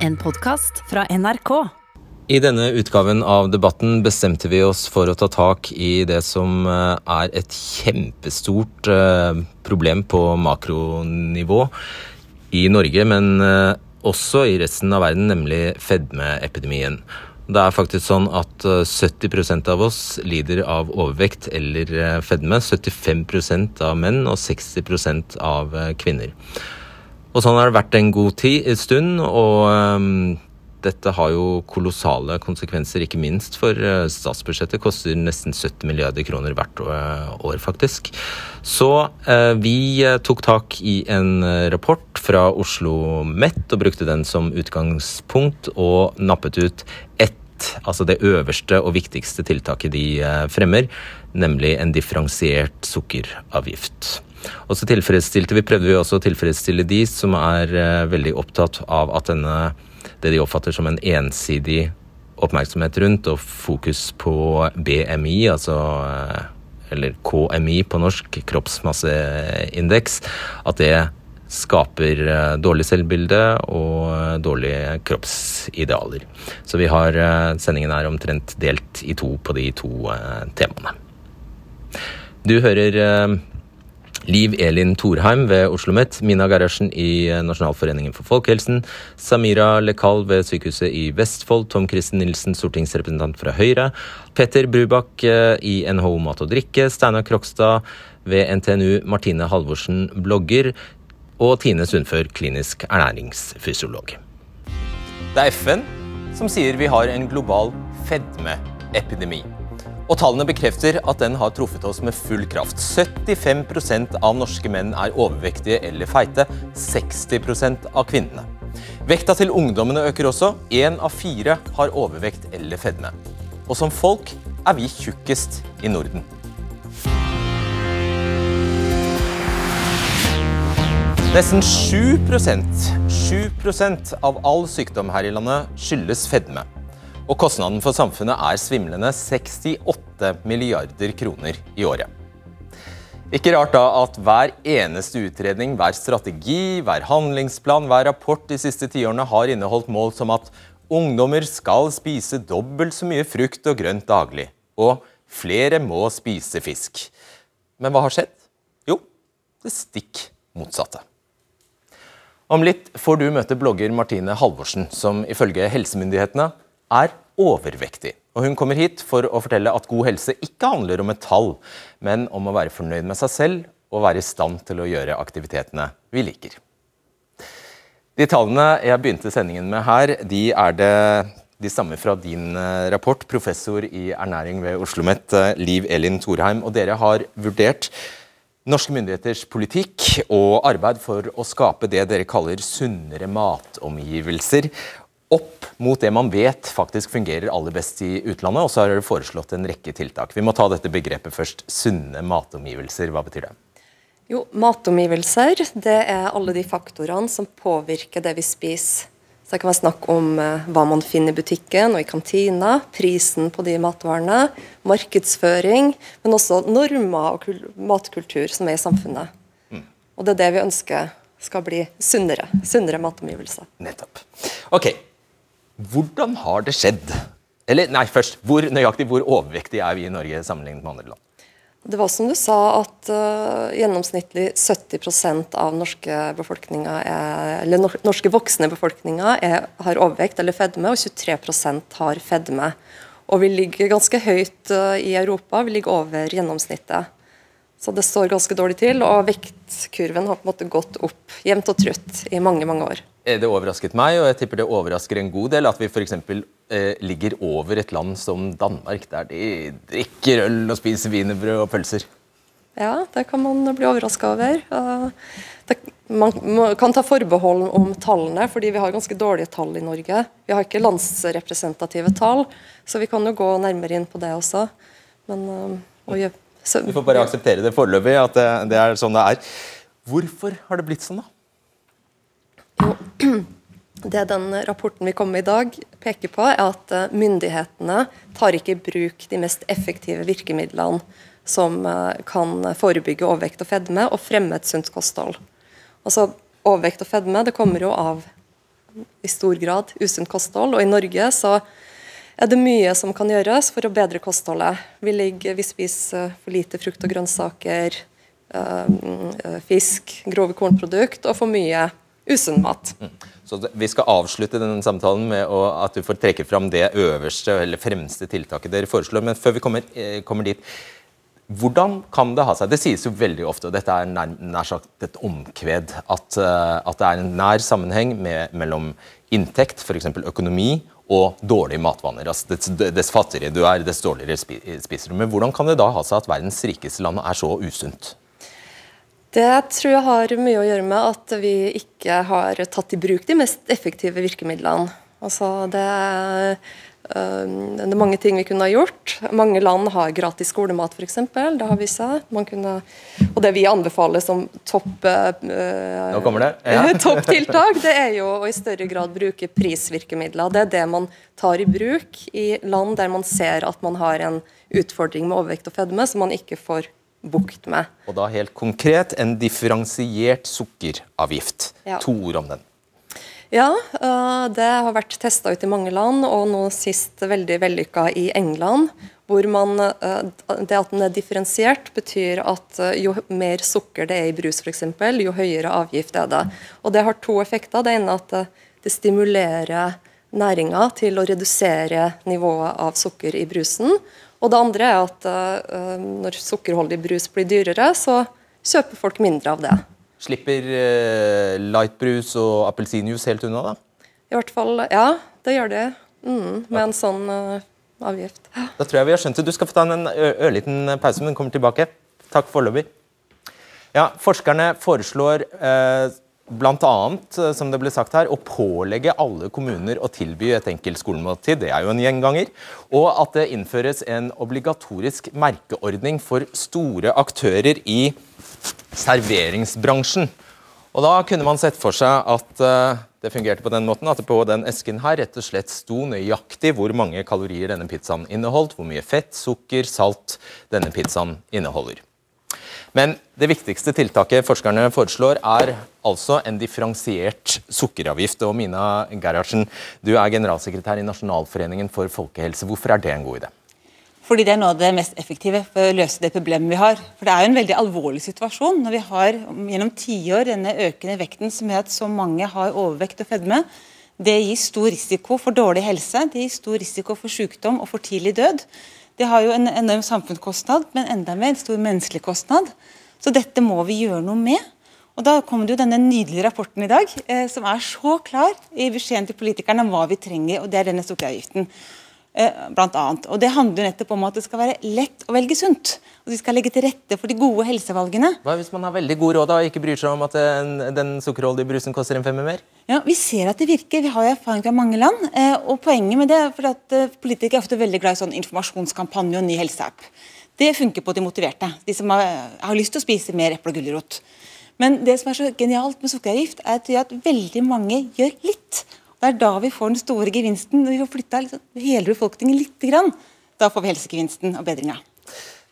En podkast fra NRK. I denne utgaven av debatten bestemte vi oss for å ta tak i det som eh, er et kjempestort eh, problem på makronivå i Norge, men eh, også i resten av verden, nemlig fedmeepidemien. Det er faktisk sånn at 70% av oss lider av overvekt eller fedme. 75% av menn og 60% av kvinner. Og sånn har det vært en god tid, en stund, og um, dette har jo kolossale konsekvenser, ikke minst for uh, statsbudsjettet. Koster nesten 70 milliarder kroner hvert uh, år, faktisk. Så uh, vi tok tak i en rapport fra Oslo Met og brukte den som utgangspunkt, og nappet ut ett, altså det øverste og viktigste tiltaket de fremmer, nemlig en differensiert sukkeravgift. Og så tilfredsstilte vi, prøvde vi også å tilfredsstille de som er veldig opptatt av at denne det de oppfatter som en ensidig oppmerksomhet rundt, og fokus på BMI, altså eh, eller KMI på norsk, kroppsmasseindeks, at det skaper eh, dårlig selvbilde og dårlige kroppsidealer. Så vi har eh, sendingen er omtrent delt i to på de to temaene. Du hører Liv Elin Thorheim ved Oslo OsloMet, Mina Gerhardsen i eh, Nasjonalforeningen for folkehelsen, Samira Lekal ved Sykehuset i Vestfold, Tom Kristen Nilsen, stortingsrepresentant fra Høyre, Petter Brubakk eh, i NHO Mat og Drikke, Steinar Krokstad ved NTNU, Martine Halvorsen, blogger, og Tine Sundfør, klinisk ernæringsfysiolog. Det er FN som sier vi har en global fedmeepidemi. Og tallene bekrefter at den har truffet oss med full kraft. 75% av norske menn er overvektige eller feite. 60% av kvinnene. Vekta til ungdommene øker også. Én av fire har overvekt eller fedme. Og som folk er vi tjukkest i Norden. Nesten 7% 7% av all sykdom her i landet skyldes fedme. Og kostnaden for samfunnet er svimlende 68 milliarder kroner i året. Ikke rart da at hver eneste utredning, hver strategi, hver handlingsplan, hver rapport de siste tiårene har inneholdt mål som at ungdommer skal spise dobbelt så mye frukt og grønt daglig, og flere må spise fisk. Men hva har skjedd? Jo, det stikk motsatte. Om litt får du møte blogger Martine Halvorsen, som ifølge helsemyndighetene er overvektig. Og Hun kommer hit for å fortelle at god helse ikke handler om et tall, men om å være fornøyd med seg selv og være i stand til å gjøre aktivitetene vi liker. De tallene jeg begynte sendingen med her, de er det de stammer fra din eh, rapport, professor i ernæring ved Oslo OsloMet, eh, Liv Elin Thorheim. Og dere har vurdert norske myndigheters politikk og arbeid for å skape det dere kaller sunnere matomgivelser opp mot det man vet faktisk fungerer aller best i utlandet, og så har dere foreslått en rekke tiltak. Vi må ta dette begrepet først. Sunne matomgivelser, hva betyr det? Jo, Matomgivelser det er alle de faktorene som påvirker det vi spiser. Så Det kan være snakk om eh, hva man finner i butikken og i kantina, prisen på de matvarene, markedsføring, men også normer og matkultur som er i samfunnet. Mm. Og Det er det vi ønsker skal bli sunnere. Sunnere matomgivelser. Nettopp. Ok, hvordan har det skjedd? Eller nei, først, hvor nøyaktig hvor overvektige er vi i Norge sammenlignet med andre land? Det var som du sa, at uh, gjennomsnittlig 70% av norske, er, norske voksne befolkninga har overvekt eller fedme, og 23% har fedme. Og vi ligger ganske høyt uh, i Europa, vi ligger over gjennomsnittet. Så det står ganske dårlig til, og vektkurven har på en måte gått opp jevnt og trutt i mange, mange år. Det overrasket meg, og jeg tipper det overrasker en god del at vi f.eks. Eh, ligger over et land som Danmark, der de drikker øl og spiser wienerbrød og pølser. Ja, det kan man bli overraska over. Det, man, kan ta forbehold om tallene, fordi vi har ganske dårlige tall i Norge. Vi har ikke landsrepresentative tall, så vi kan jo gå nærmere inn på det også. Men, og, eh, så, vi får bare akseptere det foreløpig, at det, det, er sånn det er. Hvorfor har det blitt sånn, da? Jo, det den rapporten vi kom med i dag, peker på, er at eh, myndighetene tar ikke i bruk de mest effektive virkemidlene som eh, kan forebygge overvekt og fedme og fremme et sunt kosthold. Altså, Overvekt og fedme det kommer jo av i stor grad usunt kosthold. Og i Norge så er det mye som kan gjøres for å bedre kostholdet. Vi, ligger, vi spiser for lite frukt og grønnsaker, øh, fisk, grove kornprodukt og for mye usunn mat. Mm. Så Vi skal avslutte denne samtalen med å, at du får trekke fram det øverste eller fremste tiltaket dere foreslår. Men før vi kommer, eh, kommer dit, hvordan kan det ha seg Det sies jo veldig ofte, og dette er nær, nær sagt et omkved, at, uh, at, det er en nær sammenheng med, mellom inntekt, f.eks. økonomi, og dårlige matvaner. Altså, dess, dess, fattigere du er, dess dårligere spiser du. Men hvordan kan det da ha seg at verdens rikeste land er så usunt? Det tror jeg har mye å gjøre med at vi ikke har tatt i bruk de mest effektive virkemidlene. Altså det er, det er mange ting vi kunne ha gjort. Mange land har gratis skolemat, f.eks. Det har vi sett. Kunne, og det vi anbefaler som topp det. ja. topptiltak, det er jo å i større grad bruke prisvirkemidler. Det er det man tar i bruk i land der man ser at man har en utfordring med overvekt og fedme, som man ikke får bukt med. Og da helt konkret en differensiert sukkeravgift. Ja. To ord om den. Ja, eh, det har vært testa ut i mange land, og nå sist veldig vellykka i England. hvor man, eh, Det at den er differensiert, betyr at eh, jo mer sukker det er i brus, f.eks., jo høyere avgift er det. Og Det har to effekter. Det ene er at det stimulerer næringa til å redusere nivået av sukker i brusen. Og det andre er at når sukkerholdig brus blir dyrere, så kjøper folk mindre av det. Slipper uh, lightbrus og appelsinjuice helt unna, da? I hvert fall, ja. Det gjør det. Mm, med en sånn uh, avgift. Da tror jeg vi har skjønt det. Du skal få ta en ørliten pause, men kommer tilbake. Takk foreløpig. Ja, forskerne foreslår uh, bl.a., som det ble sagt her, å pålegge alle kommuner å tilby et enkelt skolemåltid. Det er jo en gjenganger. Og at det innføres en obligatorisk merkeordning for store aktører i serveringsbransjen. Og Da kunne man sett for seg at uh, det fungerte på den måten at det på den esken her rett og slett sto nøyaktig hvor mange kalorier denne pizzaen inneholdt, hvor mye fett, sukker, salt denne pizzaen inneholder. Men det viktigste tiltaket forskerne foreslår, er altså en differensiert sukkeravgift. Og Mina Gerhardsen, du er generalsekretær i Nasjonalforeningen for folkehelse. Hvorfor er det en god idé? Fordi det er noe av det mest effektive for å løse det problemet vi har. For Det er jo en veldig alvorlig situasjon når vi har gjennom tiår denne økende vekten som gjør at så mange har overvekt og fedme. Det gir stor risiko for dårlig helse, det gir stor risiko for sykdom og for tidlig død. Det har jo en enorm samfunnskostnad, men enda mer en stor menneskelig kostnad. Så dette må vi gjøre noe med. Og Da kommer det jo denne nydelige rapporten i dag, eh, som er så klar i beskjeden til politikerne om hva vi trenger, og det er denne sukkeravgiften. Eh, blant annet. Og Det handler nettopp om at det skal være lett å velge sunt. Og Vi skal legge til rette for de gode helsevalgene. Hva hvis man har veldig god råd og ikke bryr seg om at den, den sukkerholdige brusen koster en femmer mer? Ja, Vi ser at det virker. Vi har jo erfaring fra mange land. Eh, og Poenget med det er at eh, politikere er ofte veldig glad i sånn informasjonskampanje og ny helseapp. Det funker på de motiverte. De som har, har lyst til å spise mer eple og gulrot. Men det som er så genialt med sukkeravgift, er at veldig mange gjør litt. Det er da vi får den store gevinsten. Når vi får flytta hele befolkningen litt. Grann. Da får vi helsegevinsten og bedringa.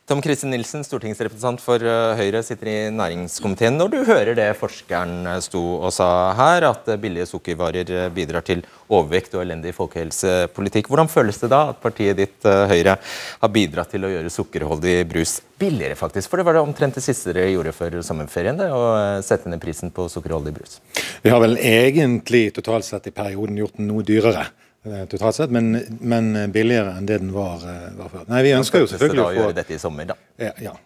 Tom Kristin Nilsen, stortingsrepresentant for eh, Høyre, sitter i næringskomiteen. Når du hører det forskeren eh, sto og sa her, at eh, billige sukkervarer bidrar til overvekt og elendig folkehelsepolitikk, hvordan føles det da at partiet ditt, Høyre, har bidratt til å gjøre sukkerholdig brus billigere, faktisk? For det var det omtrent det siste dere gjorde før sommerferien, det, å sette ned prisen på sukkerholdig brus. Vi har vel egentlig totalt sett i perioden gjort den noe dyrere. Eh, totalt sett, men, men, billigere enn det den var, eh, var før. Nei, vi ønsker jo selvfølgelig å få dette i sommer, da. Ja, ja.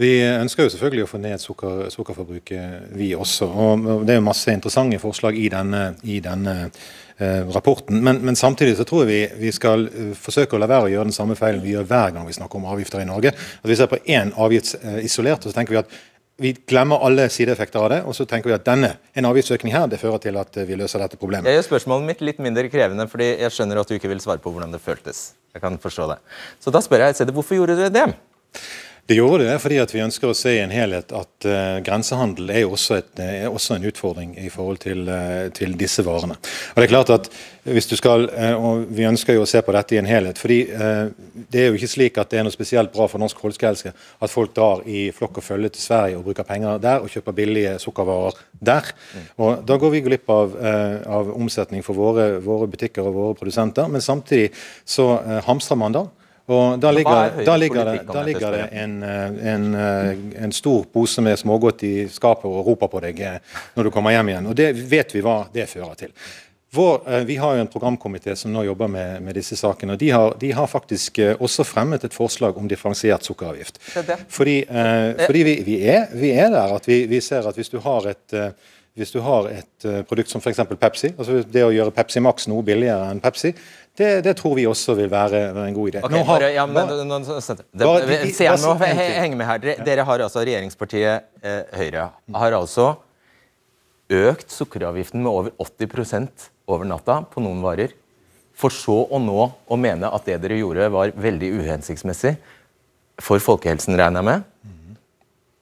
Vi ønsker jo selvfølgelig å få ned sukker, sukkerforbruket, vi også. og Det er jo masse interessante forslag i denne, i denne eh, rapporten. Men, men, samtidig så tror jeg vi, vi skal uh, forsøke å la være å gjøre den samme feilen vi gjør hver gang vi snakker om avgifter i Norge. At Vi ser på én avgift eh, isolert, og så tenker vi at vi glemmer alle sideeffekter av det, og så tenker vi at denne, en avgiftsøkning her det fører til at vi løser dette problemet. Jeg gjør spørsmålet mitt litt mindre krevende, fordi jeg skjønner at du ikke vil svare på hvordan det føltes. Jeg kan forstå det. Så da spør jeg, hvorfor gjorde dere det? Det gjorde det fordi vi ønsker å se i en helhet at uh, grensehandel er også, et, er også, en utfordring i forhold til, uh, til, disse varene. Og det er klart at hvis du skal, uh, og Vi ønsker jo å se på dette i en helhet. fordi Det er jo ikke slik at det er noe spesielt bra for norsk folkehelse at folk drar i flokk og følge til Sverige og bruker penger der og kjøper billige sukkervarer der. Mm. Og Da går vi glipp av, av omsetning for våre, våre, butikker og våre produsenter. Men samtidig så hamstrer man da. Og Da ligger, da ligger, det, da ligger det en, eh, en, eh, en, stor pose med smågodt i skapet og roper på deg eh, når du kommer hjem igjen. Og Det vet vi hva det fører til. Vår, vi har jo en programkomité som nå jobber med, med disse sakene. og de har, de har, faktisk også fremmet et forslag om differensiert sukkeravgift. Fordi, fordi vi, vi, er, vi, er, der at vi, vi, ser at hvis du har et, hvis du har et produkt som f.eks. Pepsi, altså det å gjøre Pepsi Max noe billigere enn Pepsi, det, det, tror vi også vil være, en god idé. Okay, har, bare, ja, men, bare, nå, bare, se, jeg må henge med her. Dere, dere har altså Regjeringspartiet eh, Høyre har altså økt sukkeravgiften med over 80 over natta på noen varer. For så å nå å mene at det dere gjorde, var veldig uhensiktsmessig for folkehelsen, regner jeg med.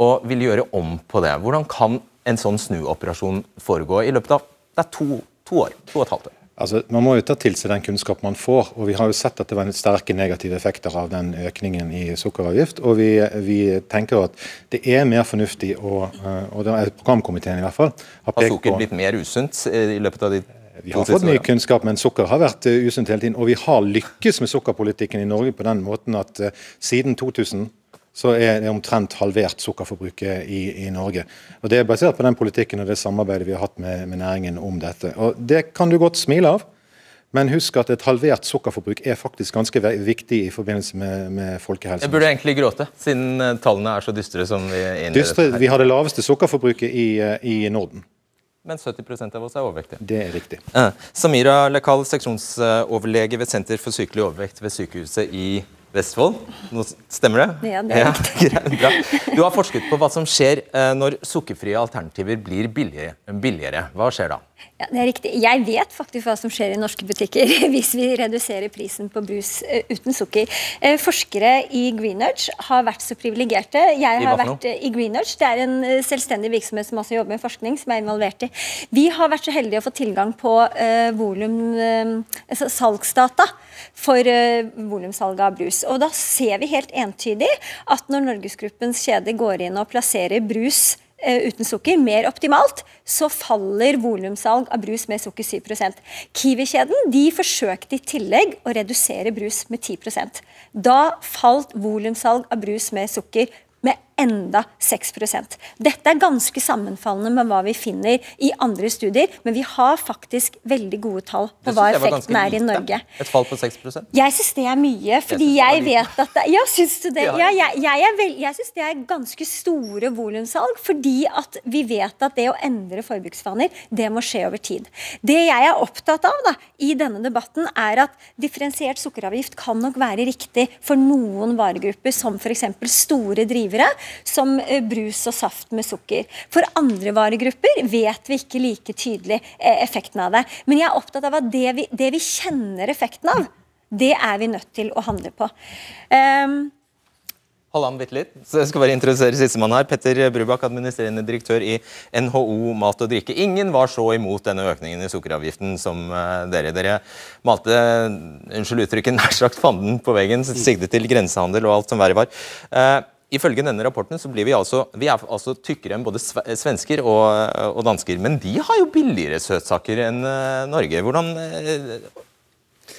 Og vil gjøre om på det. Hvordan kan en sånn snuoperasjon foregå i løpet av det er to, to år? To og et halvt år? Altså, Man må jo ta til seg den kunnskap man får. og Vi har jo sett at det var sterke negative effekter av den økningen i sukkeravgift. og Vi, vi tenker at det er mer fornuftig, å, eh, og det er programkomiteen i hvert fall Har, har sukker blitt mer usunt i løpet av de vi har fått ny kunnskap, men sukker har vært uh, usunt hele tiden. Og vi har lykkes med sukkerpolitikken i Norge på den måten at siden 2000 så er det omtrent halvert sukkerforbruket i, i, Norge. Og Det er basert på den politikken og det samarbeidet vi har hatt med, med, næringen om dette. Og Det kan du godt smile av, men husk at et halvert sukkerforbruk er faktisk ganske viktig i forbindelse med, med folkehelse. Jeg burde egentlig gråte, siden eh, tallene er så dystre som vi innleder. Dystre, Vi har det laveste sukkerforbruket i, eh, i Norden. Men 70% av oss er overvektige. Det er riktig. Eh, Samira Lekal, seksjonsoverlege ved Senter for sykelig overvekt ved sykehuset i Vestfold. Nå stemmer det? Ja, det er riktig. Ja, du har forsket på hva som skjer eh, når sukkerfrie alternativer blir billigere. billigere. Hva skjer da? Ja, det er riktig. Jeg vet faktisk hva som skjer i norske butikker hvis vi reduserer prisen på brus uh, uten sukker. Uh, forskere i Greenwich har vært så privilegerte. Jeg har vært uh, i Greenwich. Det er en selvstendig virksomhet som også jobber med forskning, som er involvert i. Vi har vært så heldige å få tilgang på volum, altså salgsdata for volumsalget av brus. Og da ser vi helt entydig at når Norgesgruppens kjede går inn og plasserer brus Eh, uten sukker mer optimalt, så faller volumsalg av brus med sukker 7 Kiwi-kjeden de forsøkte i tillegg å redusere brus med 10% Da falt volumsalg av brus med sukker med enda 6% Dette er ganske sammenfallende med hva vi finner i andre studier, men vi har faktisk veldig gode tall på hva effekten er i Norge. Et fall på 6% Jeg syns det er mye, fordi jeg, vet at det, Ja, syns du det? Ja, jeg, jeg, vel, jeg syns det er ganske store volumsalg, fordi at vi vet at det å endre forbruksvaner, det må skje over tid. Det jeg er opptatt av da, i denne debatten, er at differensiert sukkeravgift kan nok være riktig for noen varegrupper, som f.eks. store drivere som eh, brus og saft med sukker. For andre varegrupper vet vi ikke like tydelig eh, effekten av det. Men jeg er opptatt av at det vi, det vi kjenner effekten av, det er vi nødt til å handle på. Um, Halvannen bitte litt. Så jeg skal bare introdusere sistemann her. Petter Brubakk, administrerende direktør i NHO Mat og Drikke. Ingen var så imot denne økningen i sukkeravgiften som uh, dere. Dere malte unnskyld uttrykket, nær sagt fanden på veggen, siktet til grensehandel og alt som verre var. Ifølge denne rapporten så blir vi altså, vi er altså tykkere enn både svensker og, og, dansker. Men de har jo billigere søtsaker enn uh, Norge. Hvordan uh,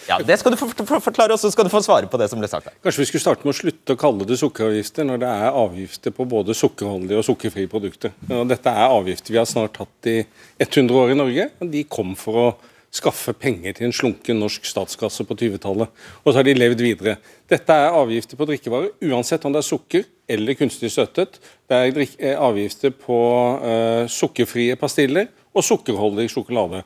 ja, Det skal du forklare, og så skal du få svare på det som ble sagt her. Kanskje vi skulle starte med å slutte å kalle det sukkeravgifter, når det er avgifter på både sukkerholdige og sukkerfrie produkter. Dette er avgifter vi har snart hatt i 100 år i Norge. og De kom for å skaffe penger til en slunken norsk statskasse på 20-tallet. Og så har de levd videre. Dette er avgifter på drikkevarer, uansett om det er sukker eller kunstig støttet. Det er eh, avgifter på uh, sukkerfrie pastiller og sukkerholdig sjokolade.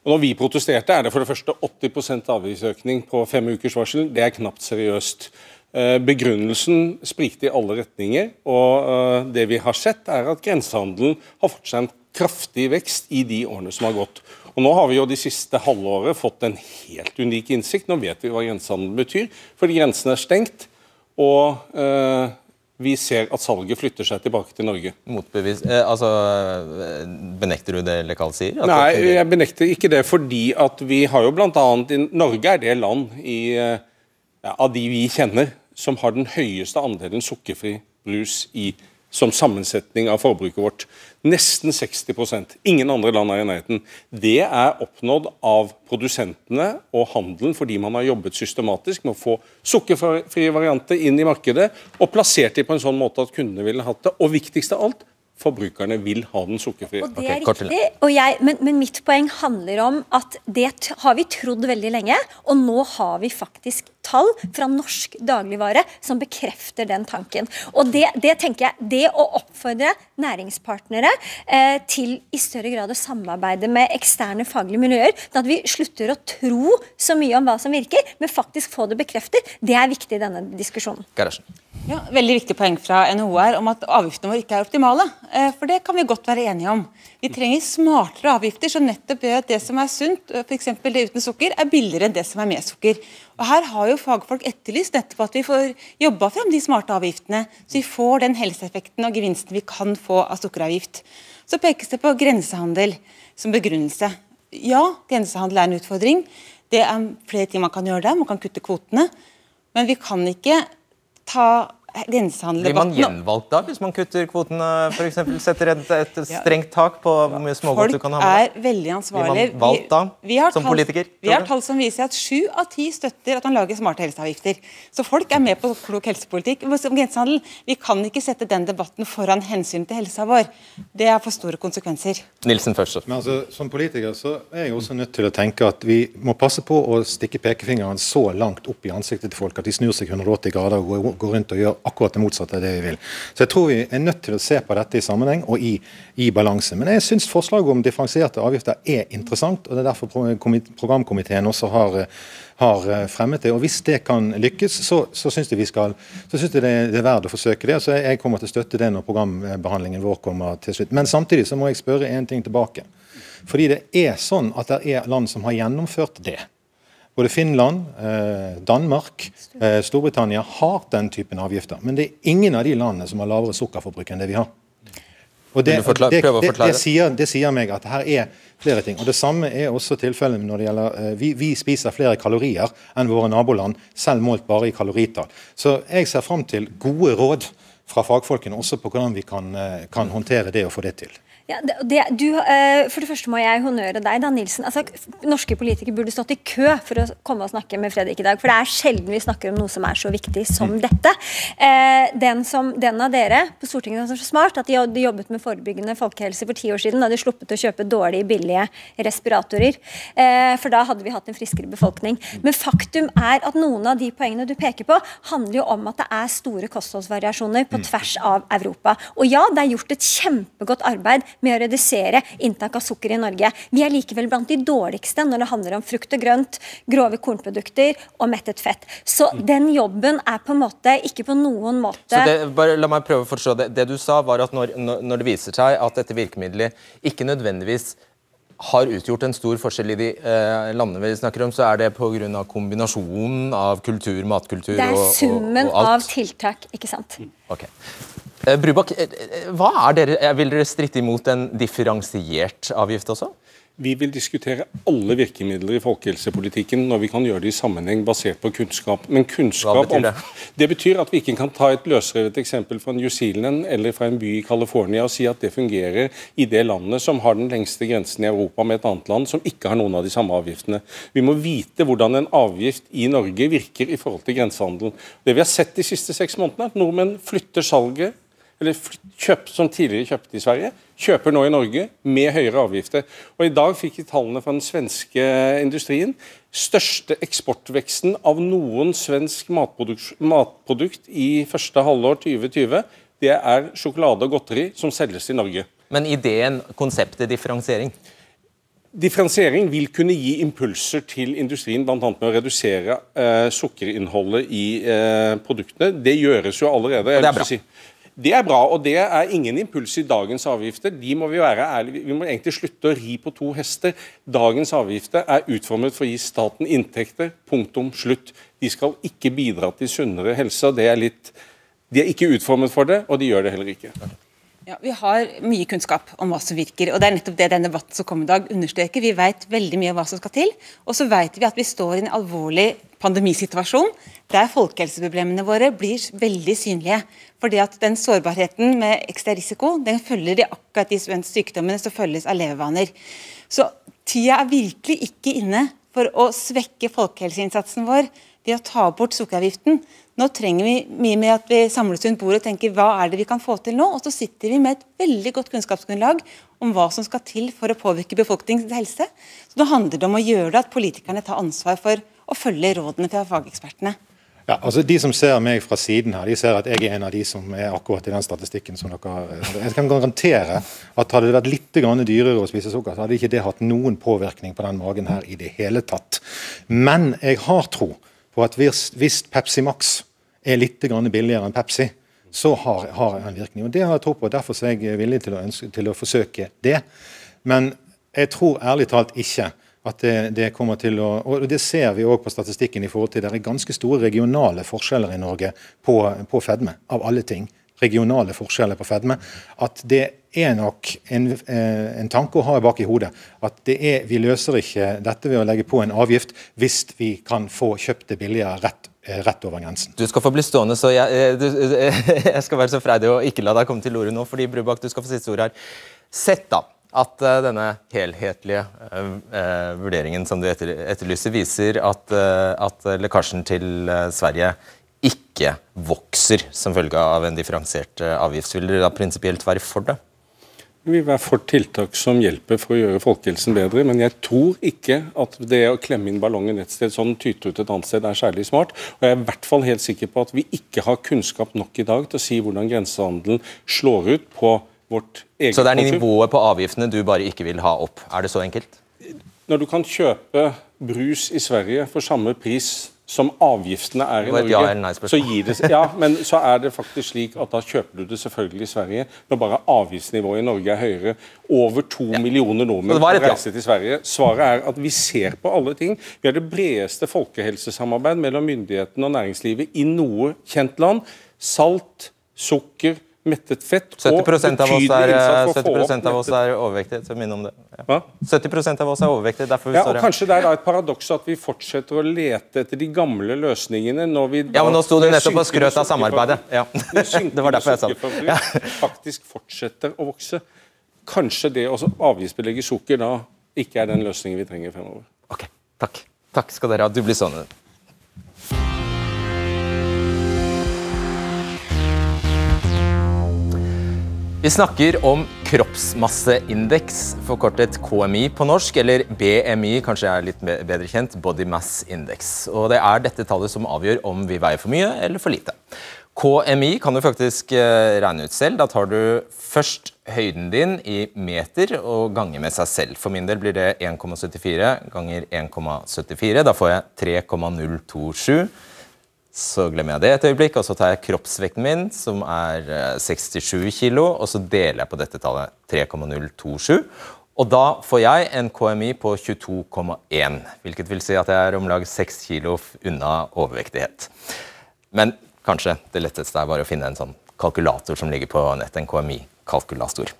Og når vi protesterte, er det for det første 80% avgiftsøkning på fem ukers varsel. Det er knapt seriøst. Uh, begrunnelsen sprikte i alle retninger, og det vi har sett, er at grensehandelen har fått seg en kraftig vekst i de årene som har gått. Og Nå har vi jo de siste halvåret fått en helt unik innsikt. Nå vet vi hva grensehandel betyr, fordi grensen er stengt. Og eh, vi ser at salget flytter seg tilbake til Norge. Motbevis, eh, altså, eh, Benekter du det Lekal sier? Nei, jeg benekter ikke det, fordi at vi har jo blant annet, Norge er det land i, eh, ja, av de vi kjenner som har den høyeste andelen sukkerfri brus i som sammensetning av forbruket vårt. Nesten 60% Ingen andre land er i nærheten. Det er oppnådd av produsentene og handelen fordi man har jobbet systematisk med å få sukkerfrie varianter inn i markedet og plassert dem på en sånn måte at kundene ville hatt det. Og viktigst av alt, forbrukerne vil ha den sukkerfrie. Og det er okay, riktig, jeg, men, men, mitt poeng handler om at det har vi trodd veldig lenge, og nå har vi faktisk tall fra norsk dagligvare som bekrefter den tanken. Og det, det tenker jeg, det å oppfordre næringspartnere eh, til i større grad å samarbeide med eksterne faglige miljøer, sånn at vi slutter å tro så mye om hva som virker, men faktisk få det bekreftet, det er viktig i denne diskusjonen. Gerharsen. Ja, veldig viktig poeng fra NHO om at avgiftene våre ikke er optimale. Eh, for det kan vi godt være enige om. Vi trenger smartere avgifter som nettopp gjør at det som er sunt, f.eks. det uten sukker, er billigere enn det som er med sukker. Og Her har jo fagfolk etterlyst nettopp at vi får jobba frem de smarte avgiftene, så vi får den helseeffekten og gevinsten vi kan få av sukkeravgift. Så pekes det på grensehandel som begrunnelse. Ja, grensehandel er en utfordring. Det er flere ting man kan gjøre der. Man kan kutte kvotene. Men vi kan ikke ta Blir man gjenvalgt da, hvis man kutter kvotene, f.eks. setter et, et strengt tak på hvor mye smågodt du kan ha? med? Folk er veldig ansvarlige. Blir man valgt da, vi, vi som tall, politiker? Vi har tall som viser at sju av ti støtter at man lager smarte helseavgifter. Så folk er med på klok helsepolitikk. Som grensehandel, vi kan ikke sette den debatten foran hensyn til helsa vår. Det er for store konsekvenser. Nilsen først. Men altså, Som politiker så er jeg også nødt til å tenke at vi må passe på å stikke pekefingeren så langt opp i ansiktet til folk at de snur seg 180 grader og går rundt og gjør akkurat det motsatte av det vi vil. Så jeg tror vi er nødt til å se på dette i sammenheng og i, i balanse. Men jeg syns forslaget om differensierte avgifter er interessant, og det er derfor programkomiteen også har, har eh, fremmet det. og Hvis det kan lykkes, så, så syns jeg, så synes jeg det, det, er verdt å forsøke det. så Jeg kommer til å støtte det når programbehandlingen vår kommer til slutt. Men samtidig så må jeg spørre en ting tilbake. Fordi det er sånn at det er land som har gjennomført det. Både Finland, eh, Danmark, eh, Storbritannia har den typen avgifter. Men det er ingen av de landene som har lavere sukkerforbruk enn det vi har. Og det, forklare, det, det, det, sier, det, sier, meg at her er flere ting. Og Det samme er også tilfellet når det gjelder eh, vi, vi, spiser flere kalorier enn våre naboland, selv målt bare i kaloritall. Så jeg ser fram til gode råd fra fagfolkene også på hvordan vi kan, kan håndtere det og få det til. Ja, det, du, uh, for det første må jeg honnøre deg, da, Nilsen. Altså, norske politikere burde stått i kø for å komme og snakke med Fredrik i dag. For det er sjelden vi snakker om noe som er så viktig som mm. dette. Uh, den, som, den, av dere på Stortinget som er så smart at de hadde jobbet med forebyggende folkehelse for ti år siden, da de sluppet å kjøpe dårlige, billige respiratorer. Uh, for da hadde vi hatt en friskere befolkning. Men faktum er at noen av de poengene du peker på, handler jo om at det er store kostholdsvariasjoner på mm. tvers av Europa. Og ja, det er gjort et kjempegodt arbeid med å redusere inntak av sukker i Norge. Vi er likevel blant de dårligste når det handler om frukt og grønt, grove kornprodukter og mettet fett. Så den jobben er på en måte ikke på noen måte Så det, bare La meg prøve å forstå det. Det du sa, var at når, når det viser seg at dette virkemidlet ikke nødvendigvis har utgjort en stor forskjell i de eh, landene vi snakker om, så er det pga. kombinasjonen av kultur, matkultur og, og, og, alt. Det er summen av tiltak, ikke sant. Okay. Eh, Brubakk, eh, eh, hva er dere, vil dere stritte imot en differensiert avgift også? Vi vil diskutere alle virkemidler i folkehelsepolitikken når vi kan gjøre det i sammenheng basert på kunnskap. Men kunnskap Hva betyr det? Om, det betyr at vi ikke kan ta et løsrevet eksempel fra New Zealand eller fra en by i California og si at det fungerer i det landet som har den lengste grensen i Europa med et annet land som ikke har noen av de samme avgiftene. Vi må vite hvordan en avgift i Norge virker i forhold til grensehandelen. Det vi har sett de siste seks månedene, er at nordmenn flytter salget eller kjøp, som tidligere kjøpte i Sverige, kjøper nå i Norge med høyere avgifter. Og I dag fikk vi tallene fra den svenske industrien. Største eksportveksten av noen svensk matprodukt, matprodukt i første halvår 2020, det er sjokolade og godteri som selges i Norge. Men ideen, konseptet differensiering? Differensiering vil kunne gi impulser til industrien, bl.a. med å redusere eh, sukkerinnholdet i eh, produktene. Det gjøres jo allerede. det er bra. Si. Det er bra, og det er ingen impuls i dagens avgifter. De må Vi være ærlige. Vi må egentlig slutte å ri på to hester. Dagens avgifter er utformet for å gi staten inntekter. Punktum slutt. De skal ikke bidra til sunnere helse. og Det er litt De er ikke utformet for det, og de gjør det heller ikke. Ja, Vi har mye kunnskap om hva som virker, og det er nettopp det denne debatten som kommer i dag understreker. Vi vet veldig mye om hva som skal til, og så vet vi at vi står i en alvorlig pandemisituasjon der folkehelseproblemene våre blir veldig synlige. Fordi at den sårbarheten med ekstra risiko den følger de akkurat de sykdommene som følges av levevaner. Så tida er virkelig ikke inne for å svekke folkehelseinnsatsen vår ved å ta bort sukkeravgiften. Nå trenger vi mye med at vi samles rundt bordet og tenker hva er det vi kan få til nå? Og så sitter vi med et veldig godt kunnskapsgrunnlag om hva som skal til for å påvirke befolkningens helse. Så nå handler det om å gjøre det at politikerne tar ansvar for å følge rådene fra fagekspertene. Ja, altså De som ser meg fra siden her, de ser at jeg er en av de som er akkurat i den statistikken. som dere... Jeg kan garantere at hadde det vært litt dyrere å spise sukker, så hadde ikke det hatt noen påvirkning på den magen her i det hele tatt. Men jeg har tro på at hvis, Pepsi Max er litt billigere enn Pepsi, så har, har en virkning. Og Det har jeg tro på. Derfor er jeg villig til å, ønske, til å forsøke det. Men jeg tror ærlig talt ikke at det, det, kommer til å, og Det ser vi òg på statistikken. i forhold til Det er ganske store regionale forskjeller i Norge på, på fedme, av alle ting. Regionale forskjeller på fedme. At det er nok en, eh, en tanke å ha bak i hodet. At det er, vi løser ikke dette ved å legge på en avgift hvis vi kan få kjøpt det billigere rett eh, rett over grensen. Du skal få bli stående, så jeg, eh, du, jeg skal være så freidig å ikke la deg komme til ordet nå, fordi Brubakk, du skal få siste ord her. Sett da at uh, denne helhetlige uh, uh, vurderingen som du etter, etterlyser, viser at, at lekkasjen til Sverige ikke vokser som følge av en differensiert avgift. Vil dere da prinsipielt være for det? Vi vil være for tiltak som hjelper for å gjøre folkehelsen bedre, men jeg tror ikke at det å klemme inn ballongen et sted sånn tyter ut et annet sted er særlig smart. Og jeg er i hvert fall helt sikker på at vi ikke har kunnskap nok i dag til å si hvordan grensehandelen slår ut på vårt eget Så det er nivået på avgiftene du bare ikke vil ha opp? Er det så enkelt? Når du kan kjøpe brus i Sverige for samme pris som avgiftene er i Norge, ja så, det, ja, men så er det faktisk slik at da kjøper du det selvfølgelig i Sverige når bare avgiftsnivået i Norge er høyere. Over to ja. millioner nordmenn har reist til Sverige. Svaret er at vi ser på alle ting. Vi har det bredeste folkehelsesamarbeid mellom myndighetene og næringslivet i noe kjent land. Salt, sukker, mettet fett 70 og av oss er, 70% av oss er overvektige. så minn om det. Ja. 70% av oss er overvektige. derfor vi ja, står her. Kanskje det er da et paradoks at vi fortsetter å lete etter de gamle løsningene når vi Ja, men Nå sto du nettopp og skrøt av samarbeidet. Ja. det var derfor jeg sa det. Ja. faktisk fortsetter å vokse. Kanskje det å avgiftsbelegge sukker da ikke er den løsningen vi trenger fremover. Ok, Takk. Takk skal dere ha. Du blir sånn. Vi snakker om kroppsmasseindeks, forkortet KMI på norsk, eller BMI, kanskje jeg er litt bedre kjent, Body Mass Index. Og Det er dette tallet som avgjør om vi veier for mye eller for lite. KMI kan du faktisk eh, regne ut selv. Da tar du først høyden din i meter og ganger med seg selv. For min del blir det 1,74 ganger 1,74. Da får jeg 3,027 så glemmer jeg det et øyeblikk, og så tar jeg kroppsvekten min, som er 67 kg, kilo, og så deler jeg på dette tallet 3,027. Og da får jeg en KMI på 22,1, hvilket vil si at jeg er om lag 6 kilo unna overvektighet. Men kanskje det letteste er bare å finne en sånn kalkulator som ligger på nett, en KMI-kalkulator.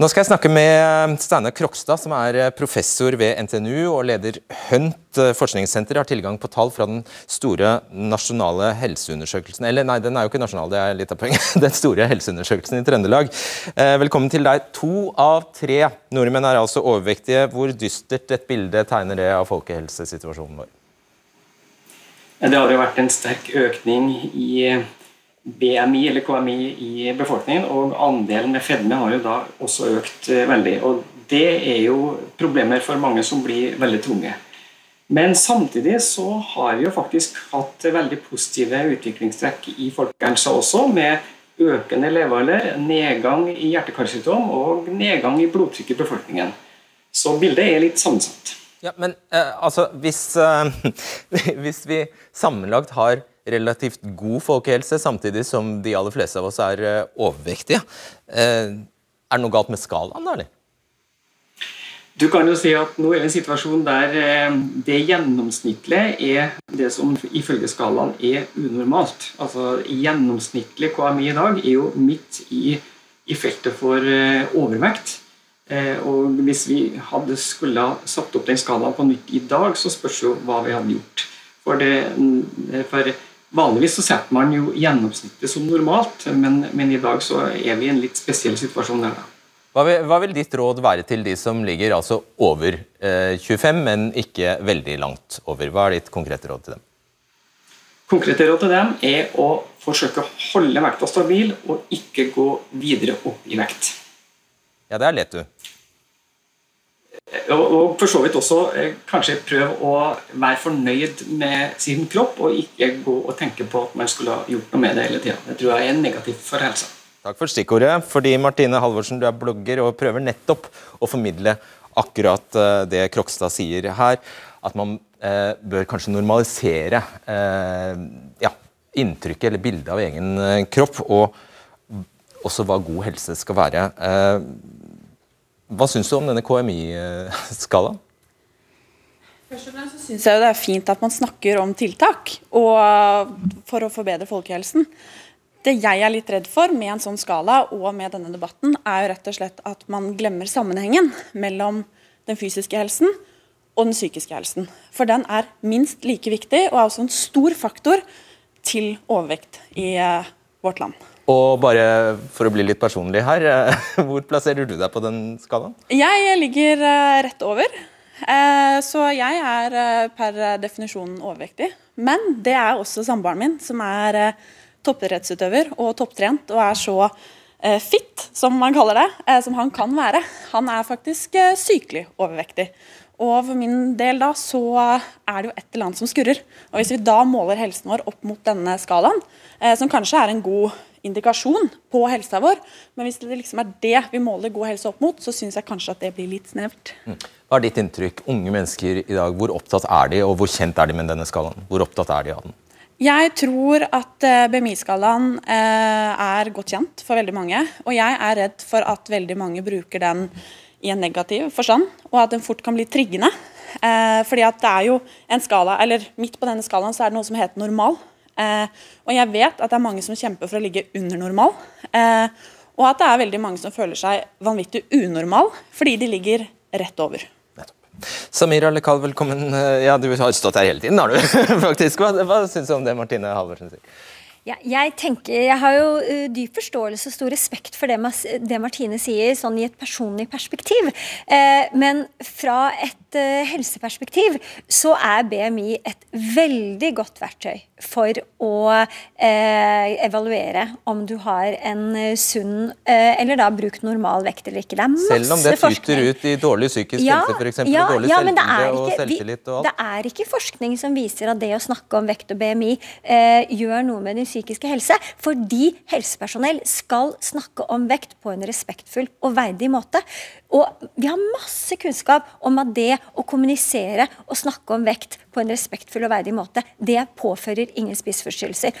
Nå skal jeg snakke med Steinar Krokstad, som er eh, professor ved NTNU og leder Hunt eh, forskningssenter. Har tilgang på tall fra den store nasjonale helseundersøkelsen Eller nei, den er jo ikke nasjonal, det er litt av poenget. Den store helseundersøkelsen i Trøndelag. Eh, velkommen til deg. To av tre nordmenn er altså overvektige. Hvor dystert et bilde tegner det av folkehelsesituasjonen vår? Det har jo vært en sterk økning i BMI eller KMI i befolkningen, og andelen med fedme har jo da også økt eh, veldig. og Det er jo problemer for mange som blir veldig tunge. Men samtidig så har vi jo faktisk hatt veldig positive utviklingstrekk i folkehelsa også, med økende levealder, nedgang i hjerte-karsykdom og nedgang i blodtrykk i befolkningen. Så bildet er litt sammensatt. Ja, men eh, altså, hvis, eh, hvis vi sammenlagt har relativt god folkehelse, samtidig som de aller fleste av oss er eh, overvektige. Eh, er det noe galt med skalaen, da? eller? Du kan jo si at nå er det en situasjon der eh, det gjennomsnittlige er det som ifølge skalaen er unormalt. Altså Gjennomsnittlig KMI i dag er jo midt i, i feltet for overvekt. Og Hvis vi hadde skulle ha satt opp den skalaen på nytt i dag, så spørs jo hva vi hadde gjort. For, det, for Vanligvis så setter man jo gjennomsnittet som normalt, men, men, i dag så er vi i en litt spesiell situasjon der. da. Hva vil, hva vil, ditt råd være til de som ligger altså over eh, 25, men ikke veldig langt over? Hva er ditt konkrete råd til dem? Konkrete råd til dem er å forsøke å holde vekta stabil og ikke gå videre opp i vekt. Ja, det er lett, du. Og, og for så vidt også eh, kanskje prøve å være fornøyd med sin kropp, og ikke gå og tenke på at man skulle ha gjort noe med det hele tida. Det tror jeg er negativt for helsa. Takk for stikkordet. fordi Martine Halvorsen, du er blogger og prøver nettopp å formidle akkurat eh, det Krokstad sier her. At man eh, bør kanskje normalisere eh, ja, inntrykket eller bildet av egen eh, kropp. Og også hva god helse skal være. Eh, hva syns du om denne KMI-skalaen? Først og fremst synes jeg det er fint at man snakker om tiltak for å forbedre folkehelsen. Det jeg er litt redd for med en sånn skala og med denne debatten, er jo rett og slett at man glemmer sammenhengen mellom den fysiske helsen og den psykiske helsen. For den er minst like viktig, og er også en stor faktor til overvekt i uh, vårt land. Og bare for å bli litt personlig her, uh, hvor plasserer du deg på den skalaen? Jeg ligger uh, rett over. Så jeg er per definisjon overvektig. Men det er også samboeren min, som er toppidrettsutøver og topptrent og er så eh, fit, som man kaller det, eh, som han kan være. Han er faktisk eh, sykelig overvektig. Og for min del da, så er det jo et eller annet som skurrer. Og Hvis vi da måler helsen vår opp mot denne skalaen, eh, som kanskje er en god indikasjon på helsa vår, men hvis det liksom er det vi måler god helse opp mot, så syns jeg kanskje at det blir litt snevert. Mm. Hva er ditt inntrykk? Unge mennesker i dag, hvor opptatt er de, og hvor kjent er de med denne skalaen? Hvor opptatt er de av den? Jeg tror at eh, BMI-skalaen eh, er godt kjent for veldig mange. Og jeg er redd for at veldig mange bruker den i en negativ forstand, og at den fort kan bli triggende. Eh, fordi at det er jo en skala, eller Midt på denne skalaen så er det noe som heter normal. Og jeg vet at det er mange som kjemper for å ligge under normal. Og at det er veldig mange som føler seg vanvittig unormal fordi de ligger rett over. Samira Lekal, velkommen. Ja, Du har stått her hele tiden, har du faktisk. Hva, hva syns du om det Martine Halvorsen sier? Ja, jeg tenker, jeg har jo uh, dyp forståelse og stor respekt for det, det, Martine sier, sånn i et personlig perspektiv. Eh, men fra et uh, helseperspektiv så er BMI et veldig godt verktøy for å eh, evaluere om du har en uh, sunn eh, eller da bruk normal vekt eller ikke. Det er masse Selv om det tyter ut i dårlig psykisk ja, helse f.eks. Ja, og dårlig ja, selvbilde og selvtillit og alt? Det er ikke forskning som viser at det å snakke om vekt og BMI eh, gjør noe med din psykiske helse. Fordi helsepersonell skal snakke om vekt på en respektfull og verdig måte. Og vi har masse kunnskap om at det å kommunisere og snakke om vekt på en respektfull og verdig måte, det påfører ingen spiseforstyrrelser.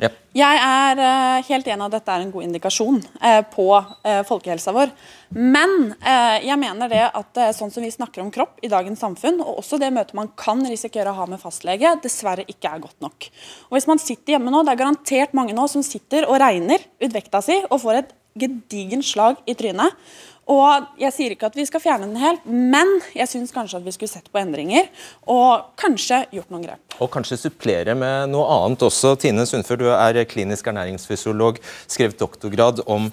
Yep. Jeg er uh, helt enig at dette er en god indikasjon uh, på uh, folkehelsa vår. Men jeg mener det at sånn som vi snakker om kropp i dagens samfunn, og også det møtet man kan risikere å ha med fastlege, dessverre ikke er godt nok. Og Hvis man sitter hjemme nå, det er garantert mange nå som sitter og regner ut vekta si og får et gedigent slag i trynet. Og Jeg sier ikke at vi skal fjerne den helt, men jeg syns kanskje at vi skulle sett på endringer. Og kanskje gjort noen grep. Og kanskje supplere med noe annet også. Tine Sundfør, du er klinisk ernæringsfysiolog, skrev doktorgrad om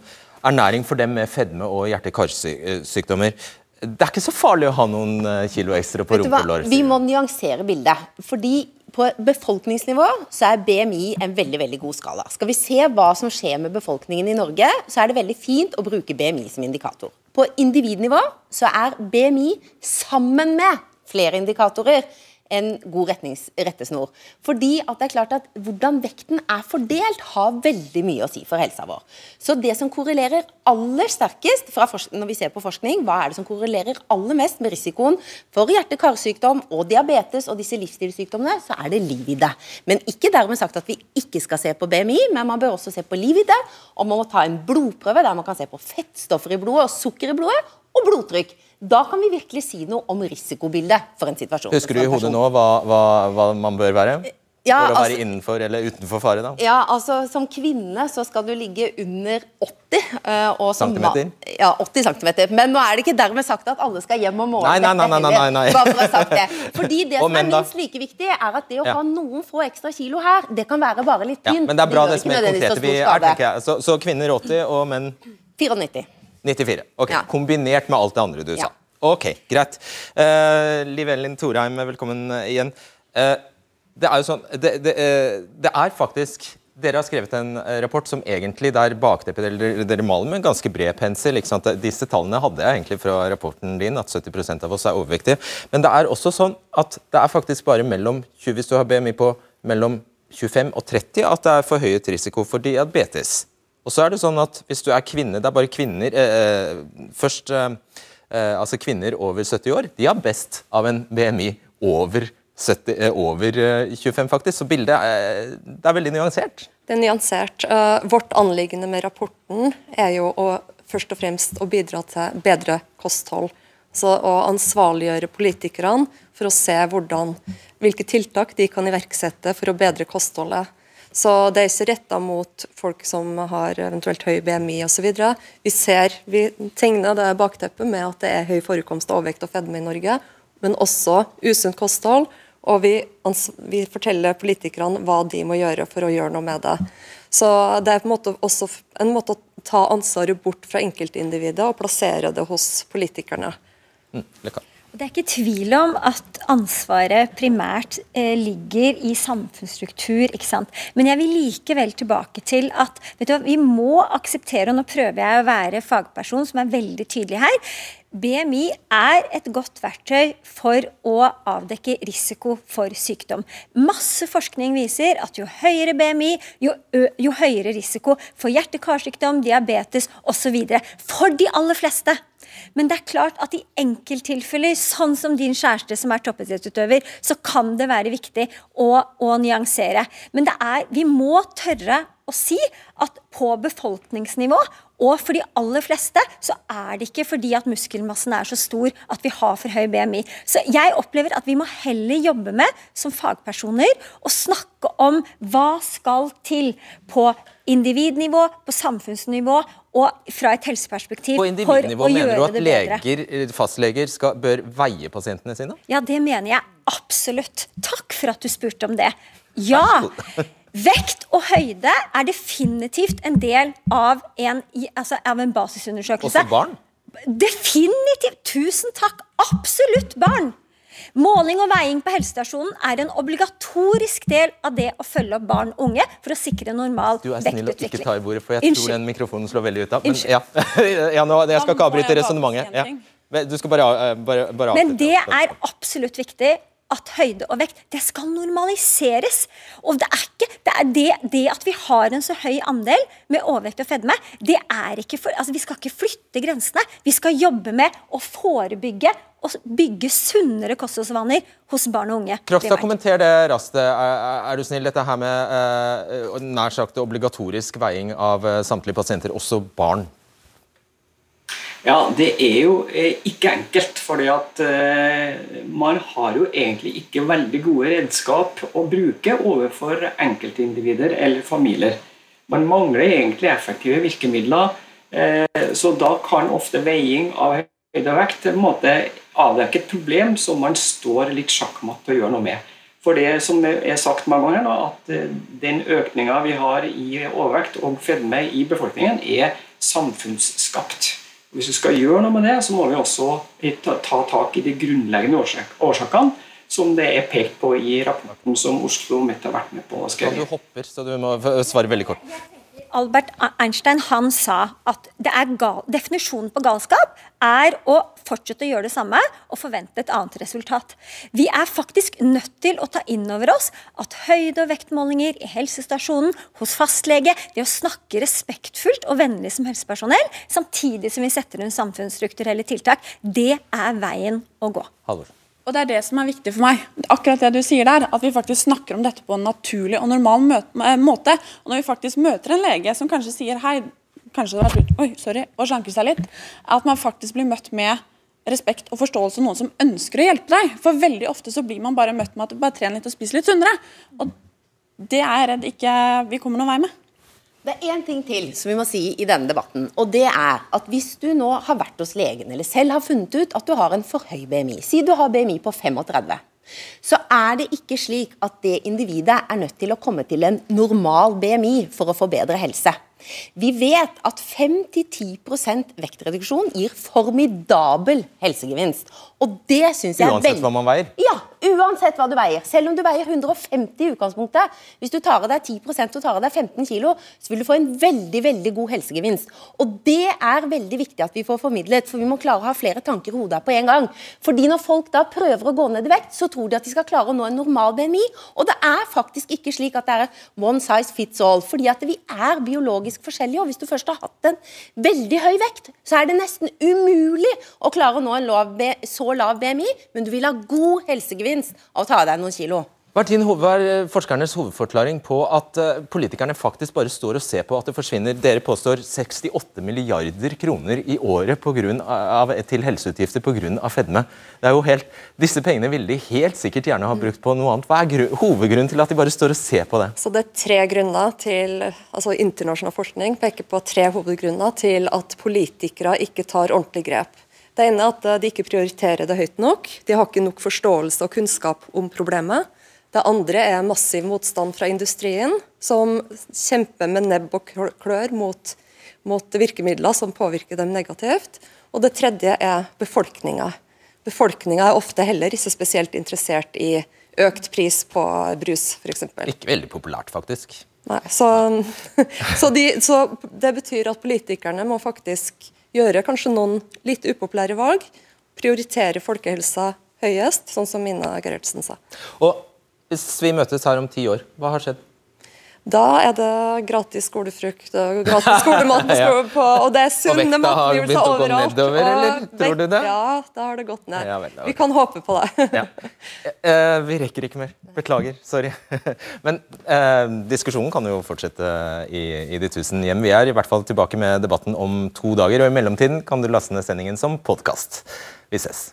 ernæring for dem med fedme og hjerte-karsykdommer. Det er ikke så farlig å ha noen eh, kilo ekstra på rumpelår. Vi må nyansere bildet. Fordi på befolkningsnivå så er BMI en veldig veldig god skala. Skal vi se hva som skjer med befolkningen i Norge, så er det veldig fint å bruke BMI som indikator. På individnivå så er BMI sammen med flere indikatorer en god rettesnor. Fordi at det er klart at Hvordan vekten er fordelt, har veldig mye å si for helsa vår. Så Det som korrelerer aller sterkest når vi ser på forskning, hva er det som korrelerer aller mest med risikoen for hjerte-karsykdom og diabetes og disse livsstilssykdommene, så er det liv i det. Men ikke dermed sagt at vi ikke skal se på BMI, men man bør også se på liv i det. Og man må ta en blodprøve der man kan se på fettstoffer i blodet og sukker i blodet, og blodtrykk. Da kan vi virkelig si noe om risikobildet for en situasjon. Husker du i hodet nå hva, hva, hva man bør være? Ja, for å være altså- innenfor eller utenfor fare, da? Ja, altså Som kvinne så skal du ligge under 80. eh, og som ma- Centimeter? Ja, 80 cm. Men nå er det ikke dermed sagt at alle skal hjem og måle Nei, nei, nei, nei, nei, nei. Bare for å ha sagt det. Fordi det som er minst like viktig, er at det å Ja. ha noen få ekstra kilo her, det kan være bare litt Ja, men det er bra det, det som er konkrete vi er, tenker jeg. Så, så kvinner 80 og menn 94. 94. Ok, Ja. Kombinert med alt det andre du Ja. sa. Ok, greit. Uh, Liv Elin Thorheim, velkommen igjen. Uh, det er jo sånn det, det, uh, det er faktisk dere har skrevet en eh, rapport som egentlig der bakteppet dere, dere maler med en ganske bred pensel. ikke sant? Disse tallene hadde jeg egentlig fra rapporten din, at 70% av oss er overvektige. Men det er også sånn at det er faktisk bare mellom 20, hvis du har BMI på mellom 25 og 30, at det er forhøyet risiko for diabetes. Og så er det sånn at hvis du er kvinne, det er bare kvinner eh, Først eh, eh, altså kvinner over 70 år, de har best av en BMI over, 70, eh, over eh, 25, faktisk. Så bildet er, det er veldig nyansert. Det er nyansert. Uh, vårt anliggende med rapporten er jo å først og fremst å bidra til bedre kosthold. Så å ansvarliggjøre politikerne for å se hvordan, hvilke tiltak de kan iverksette for å bedre kostholdet. Så det er ikke retta mot folk som har eventuelt høy BMI osv. Vi ser, vi tegner det bakteppet med at det er høy forekomst av overvekt og fedme i Norge, men også usunt kosthold. Og vi, vi forteller politikerne hva de må gjøre for å gjøre noe med det. Så det er på en måte også en måte å ta ansvaret bort fra enkeltindividet og plassere det hos politikerne. Mm. Det er ikke tvil om at ansvaret primært eh, ligger i samfunnsstruktur. ikke sant? Men jeg vil likevel tilbake til at vet du hva, vi må akseptere, og nå prøver jeg å være fagperson som er veldig tydelig her, BMI er et godt verktøy for å avdekke risiko for sykdom. Masse forskning viser at jo høyere BMI, jo, ø jo høyere risiko for hjerte-karsykdom, diabetes osv. For de aller fleste. Men det er klart at i enkelttilfeller, sånn som din kjæreste som er toppidrettsutøver, så kan det være viktig å, å nyansere. Men er, vi må tørre å si at på befolkningsnivå, og for de aller fleste, så er det ikke fordi at muskelmassen er så stor at vi har for høy BMI. Så jeg opplever at vi må heller jobbe med, som fagpersoner, å snakke om hva skal til på individnivå, på samfunnsnivå og fra et helseperspektiv På for individnivå å mener du gjøre at det bedre. leger, eh, fastleger skal, bør veie pasientene sine? Ja, det mener jeg absolutt. Takk for at du spurte om det. Ja! Vekt og høyde er definitivt en del av en, altså av en basisundersøkelse. Også barn? Definitivt! Tusen takk! Absolutt barn! Måling og veiing på helsestasjonen er en obligatorisk del av det å følge opp barn og unge for å sikre normal vektutvikling. Du er snill å ikke ta i bordet, for jeg tror Unnskyld. den mikrofonen slår veldig ut av. Men, ja. ja, nå, jeg skal ikke avbryte resonnementet. Ja. Du skal bare, eh, bare, bare Men det er absolutt viktig at høyde og vekt det skal normaliseres. Og det er ikke det, er det, det at vi har en så høy andel med overvekt og fedme, det er ikke for, altså Vi skal ikke flytte grensene. Vi skal jobbe med å forebygge og bygge sunnere kostholdsvaner hos barn og unge. Krokstad, kommenter det raskt. Er, er- er du snill, dette her med eh, nær sagt obligatorisk veiing av eh, samtlige pasienter, også barn? Ja, det er jo eh, ikke enkelt. fordi at eh, man har jo egentlig ikke veldig gode redskap å bruke overfor enkeltindivider eller familier. Man mangler egentlig effektive virkemidler, eh, så da kan ofte veiing av høyde og vekt en måte avdekke et problem som man står litt sjakkmatt til å gjøre noe med. For det som er sagt mange ganger, da, at den økninga vi har i overvekt og fedme i befolkningen, er samfunnsskapt. Hvis vi skal gjøre noe med det, så må vi også ta, ta tak i de grunnleggende årsakene, som det er pekt på i rapporten som Oslo Met har vært med på å Ja, du hopper, så du må svare veldig kort. Albert Einstein han sa at gal definisjonen på galskap er å fortsette å gjøre det samme og forvente et annet resultat. Vi er faktisk nødt til å ta inn over oss at høyde- og vektmålinger i helsestasjonen, hos fastlege, det å snakke respektfullt og vennlig som helsepersonell, samtidig som vi setter inn samfunnsstrukturelle tiltak, det er veien å gå. Halvor. Og det er det som er viktig for meg. Akkurat det du sier der, At vi faktisk snakker om dette på en naturlig og normal eh, måte. Og når vi faktisk møter en lege som kanskje sier hei, kanskje det har lurt oi, sorry, og slanker seg litt, at man faktisk blir møtt med respekt og forståelse noen som ønsker å hjelpe deg. For veldig ofte så blir man bare møtt med at du bare trener litt og spiser litt sunnere. Og det er jeg redd ikke vi kommer noen vei med. Det er én ting til som vi må si i denne debatten. og det er at Hvis du nå har vært hos legen eller selv har funnet ut at du har en for høy BMI, si du har BMI på 35, så er det ikke slik at det individet er nødt til å komme til en normal BMI for å få bedre helse. Vi vet at 5-10 vektreduksjon gir formidabel helsegevinst. Og det synes jeg Uansett hva man veier? Ja, uansett hva du veier. Selv om du veier 150 i utgangspunktet. Hvis du tar av deg 10% og tar av deg 15 kilo, så vil du få en veldig veldig god helsegevinst. Og det er veldig viktig at vi får formidlet, for vi må klare å ha flere tanker i hodet på en gang. Fordi når folk da prøver å gå ned i vekt, så tror de at de skal klare å nå en normal BMI. Og det er faktisk ikke slik at det er one size fits all. Fordi at vi er biologisk forskjellige. Og hvis du først har hatt en veldig høy vekt, så er det nesten umulig å klare å nå en lav, så lav BMI, men du vil ha god helsegevinst av å ta av deg noen kilo. Martin Hove er eh, forskernes hovedforklaring på at uh, politikerne faktisk bare står og ser på at det forsvinner dere påstår 68 milliarder kroner i året på grunn av, til helseutgifter pga. fedme. Det er jo helt, disse pengene ville de helt sikkert gjerne ha brukt på noe annet. Hva er hovedgrunnen til at de bare står og ser på det? Så Det er tre grunner til, altså Internasjonal forskning peker på tre hovedgrunner til at politikere ikke tar ordentlig grep. Det ene er at de ikke prioriterer det høyt nok. De har ikke nok forståelse og kunnskap om problemet. Det andre er massiv motstand fra industrien, som kjemper med nebb og klør mot, mot virkemidler som påvirker dem negativt. Og det tredje er befolkninga. Befolkninga er ofte heller ikke spesielt interessert i økt pris på brus, f.eks. Ikke veldig populært, faktisk. Nei, så, så, de, så, det betyr at politikerne må faktisk gjøre kanskje noen litt upopulære valg. Prioritere folkehelsa høyest, sånn som Mina Gerhardsen sa. Og hvis vi møtes her om ti år, hva har skjedd? Da er det gratis skolefrukt og gratis skolemat på, skole, på, og det er sunne matgivelser overalt. Nedover, eller? Tror du det? Ja, da har det gått ned. Ja, vel, okay. Vi kan håpe på det. ja. eh, vi rekker ikke mer. Beklager. Sorry. Men eh, diskusjonen kan jo fortsette i, i, de tusen hjem. Vi er i hvert fall tilbake med debatten om to dager, og i mellomtiden kan du laste ned sendingen som podkast. Vi ses.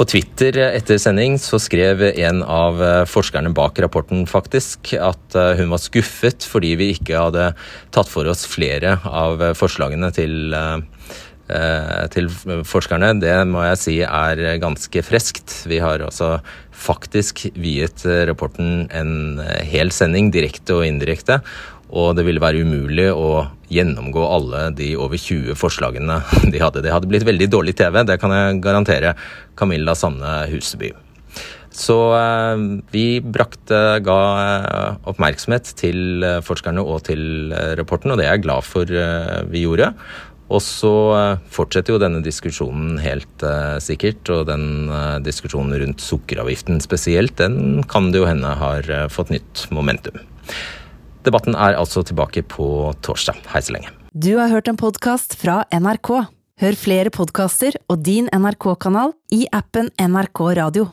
På Twitter etter sending så skrev en av eh, forskerne bak rapporten faktisk at eh, hun var skuffet fordi vi ikke hadde tatt for oss flere av forslagene til, eh, til forskerne. Det må jeg si er ganske freskt. Vi har altså faktisk viet rapporten en hel sending, direkte og indirekte. Og det ville være umulig å gjennomgå alle de over 20 forslagene de hadde. Det hadde blitt veldig dårlig TV, det kan jeg garantere Camilla Sanne Huseby. Så eh, vi brakte, ga eh, oppmerksomhet til eh, forskerne og til rapporten, og det er jeg glad for vi gjorde. Og så fortsetter jo denne diskusjonen helt sikkert, og den diskusjonen rundt sukkeravgiften spesielt, den kan det jo hende har fått nytt momentum. Debatten er altså tilbake på torsdag. Hei så lenge. Du har hørt en podkast fra NRK. Hør flere podkaster og din NRK-kanal i appen NRK Radio.